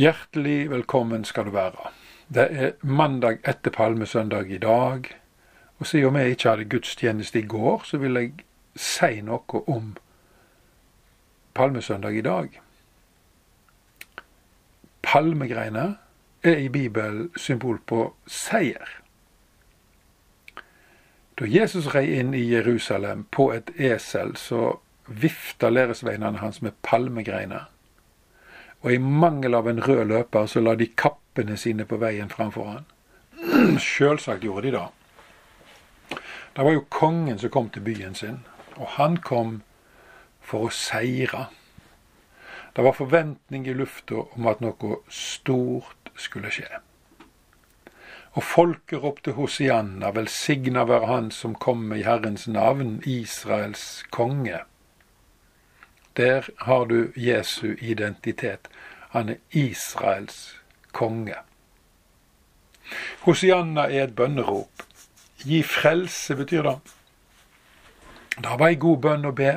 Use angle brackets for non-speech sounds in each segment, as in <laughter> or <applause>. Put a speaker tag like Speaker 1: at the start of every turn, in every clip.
Speaker 1: Hjertelig velkommen skal du være. Det er mandag etter palmesøndag i dag, og siden vi ikke hadde gudstjeneste i går, så vil jeg si noe om palmesøndag i dag. Palmegreiner er i Bibelen symbol på seier. Da Jesus rei inn i Jerusalem på et esel, så vifta læresveinene hans med palmegreiner og i mangel av en rød løper så la de kappene sine på veien framfor han. <clears throat> Sjølsagt gjorde de det. Det var jo kongen som kom til byen sin, og han kom for å seire. Det var forventning i lufta om at noe stort skulle skje. Og folket ropte Hosianna, velsigna være Han som kommer i Herrens navn, Israels konge. Der har du Jesu identitet. Han er Israels konge. Hosianna er et bønnerop. Gi frelse, betyr det. Det var ei god bønn å be.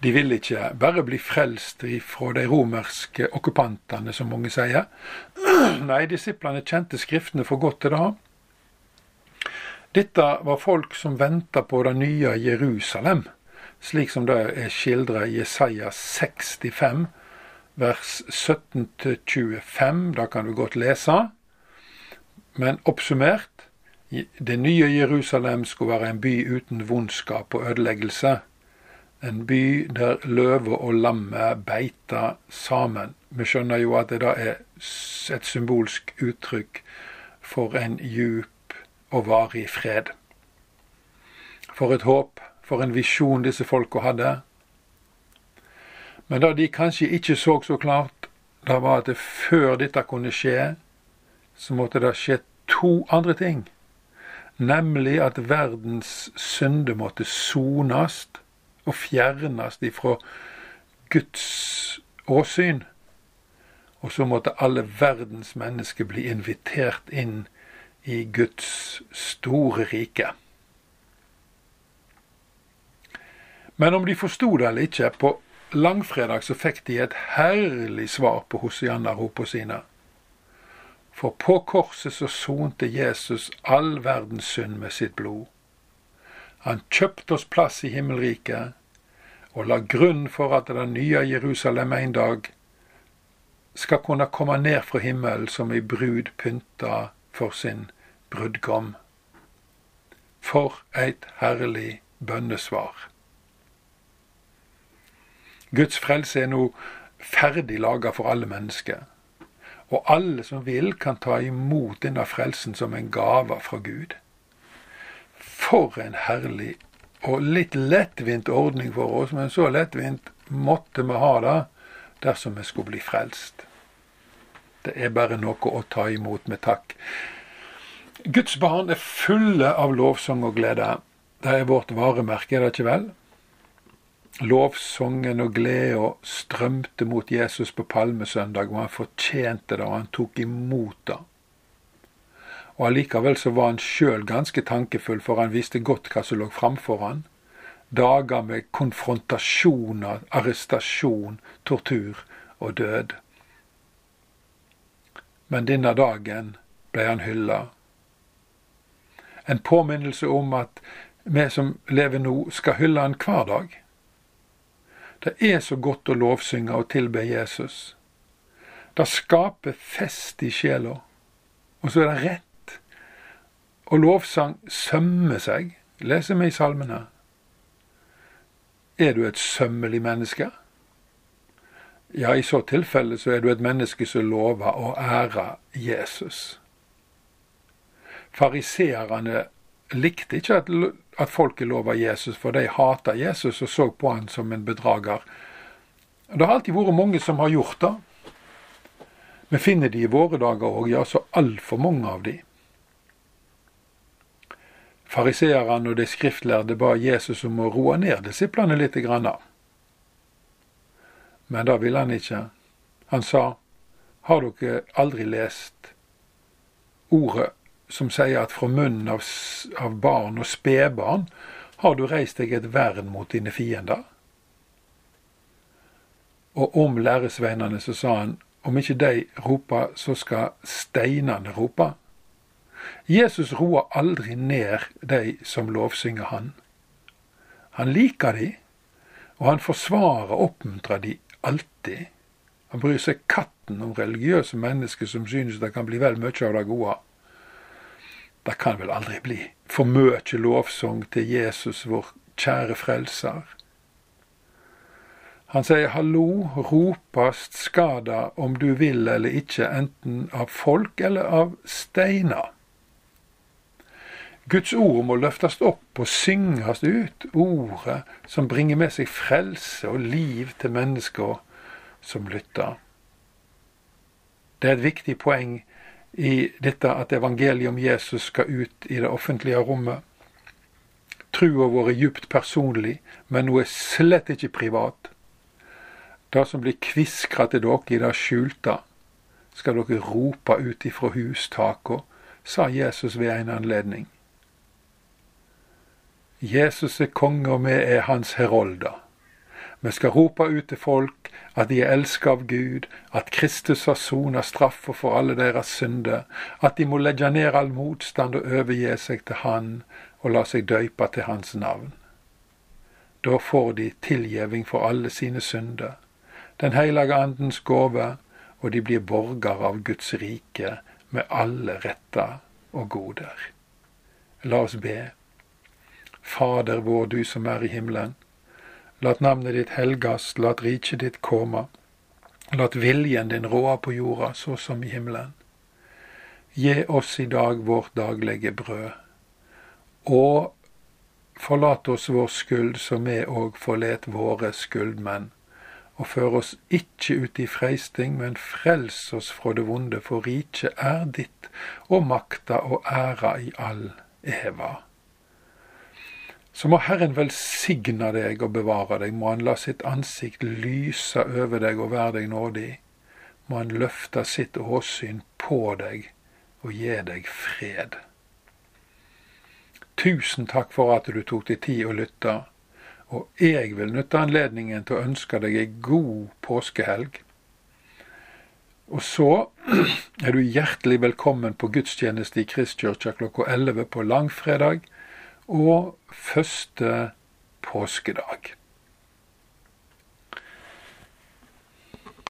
Speaker 1: De ville ikke bare bli frelst fra de romerske okkupantene, som mange sier. <clears throat> Nei, disiplene kjente Skriftene for godt til det. Dette var folk som venta på det nye Jerusalem slik som det er skildra i Jesaja 65, vers 17-25. Det kan du godt lese. Men oppsummert det nye Jerusalem skulle være en by uten vondskap og ødeleggelse. En by der løve og lamme beita sammen. Vi skjønner jo at det da er et symbolsk uttrykk for en djup og varig fred. For et håp for en visjon disse folka hadde. Men det de kanskje ikke så så klart, det var at før dette kunne skje, så måtte det skje to andre ting. Nemlig at verdens synder måtte sones og fjernes ifra Guds åsyn. Og så måtte alle verdens mennesker bli invitert inn i Guds store rike. Men om de forsto det eller ikke, på langfredag så fikk de et herlig svar på Hosianna-ropa sine. For på korset så sonte Jesus all verdens synd med sitt blod. Han kjøpte oss plass i himmelriket og la grunn for at det nye Jerusalem en dag skal kunne komme ned fra himmelen som ei brud pynta for sin brudgom. For eit herlig bønnesvar. Guds frelse er nå ferdig laga for alle mennesker. Og alle som vil, kan ta imot denne frelsen som en gave fra Gud. For en herlig og litt lettvint ordning for oss, men så lettvint måtte vi ha det dersom vi skulle bli frelst. Det er bare noe å ta imot med takk. Guds barn er fulle av lovsang og glede. Det er vårt varemerke, er det ikke vel? Lovsangen og gleden strømte mot Jesus på palmesøndag, og han fortjente det, og han tok imot det. Og allikevel så var han sjøl ganske tankefull, for han visste godt hva som lå framfor han. Dager med konfrontasjoner, arrestasjon, tortur og død. Men denne dagen ble han hylla. En påminnelse om at vi som lever nå, skal hylle han hver dag. Det er så godt å lovsynge og tilbe Jesus. Det skaper fest i sjela. Og så er det rett. Og lovsang sømmer seg, leser vi i salmene. Er du et sømmelig menneske? Ja, i så tilfelle så er du et menneske som lover å ære Jesus. Fariseerne likte ikke at, at folket lova Jesus, for de hata Jesus og så på han som en bedrager. Det har alltid vært mange som har gjort det. Vi finner de i våre dager òg, ja, så altfor mange av de. Fariseerne og de skriftlærde ba Jesus om å roe ned disiplene litt. Grann. Men det ville han ikke. Han sa, har dere aldri lest ordet som sier at fra munnen av, av barn og spedbarn har du reist deg et vern mot dine fiender. Og om læresveinene så sa han om ikke de roper, så skal steinene rope. Jesus roer aldri ned de som lovsynger han. Han liker de, og han forsvarer og oppmuntrer de alltid. Han bryr seg katten om religiøse mennesker som synes det kan bli vel mye av det gode. Det kan vel aldri bli for mye lovsang til Jesus, vår kjære frelser. Han sier hallo, ropast skada om du vil eller ikke, enten av folk eller av steiner. Guds ord må løftes opp og synges ut, ordet som bringer med seg frelse og liv til mennesker som lytter. Det er et viktig poeng i dette at evangeliet om Jesus skal ut i det offentlige rommet. Trua vår er djupt personlig, men hun er slett ikke privat. Det som blir kviskra til dere i det skjulte, skal dere rope ut ifra hustaka, sa Jesus ved en anledning. Jesus er konge, og vi er hans herolder. Vi skal rope ut til folk at de er elsket av Gud, at Kristus har sona straffa for alle deres synder, at de må legge ned all motstand og overgi seg til Han og la seg døype til Hans navn. Da får de tilgjeving for alle sine synder, Den hellige Andens gåve, og de blir borgere av Guds rike med alle retter og goder. La oss be. Fader vår, du som er i himmelen. Lat navnet ditt helgast, lat riket ditt komme. Lat viljen din råde på jorda så som i himmelen. Gi oss i dag vårt daglige brød. Og forlat oss vår skyld, som vi òg forlet våre skyldmenn. Og før oss ikke ut i freisting, men frels oss fra det vonde, for riket er ditt, og makta og æra i all eva. Så må Herren velsigne deg og bevare deg, må Han la sitt ansikt lyse over deg og være deg nådig. Må Han løfte sitt åsyn på deg og gi deg fred. Tusen takk for at du tok deg tid å lytte, og jeg vil nytte anledningen til å ønske deg ei god påskehelg. Og så <clears throat> er du hjertelig velkommen på gudstjeneste i Kristkirka klokka 11 på langfredag og første påskedag.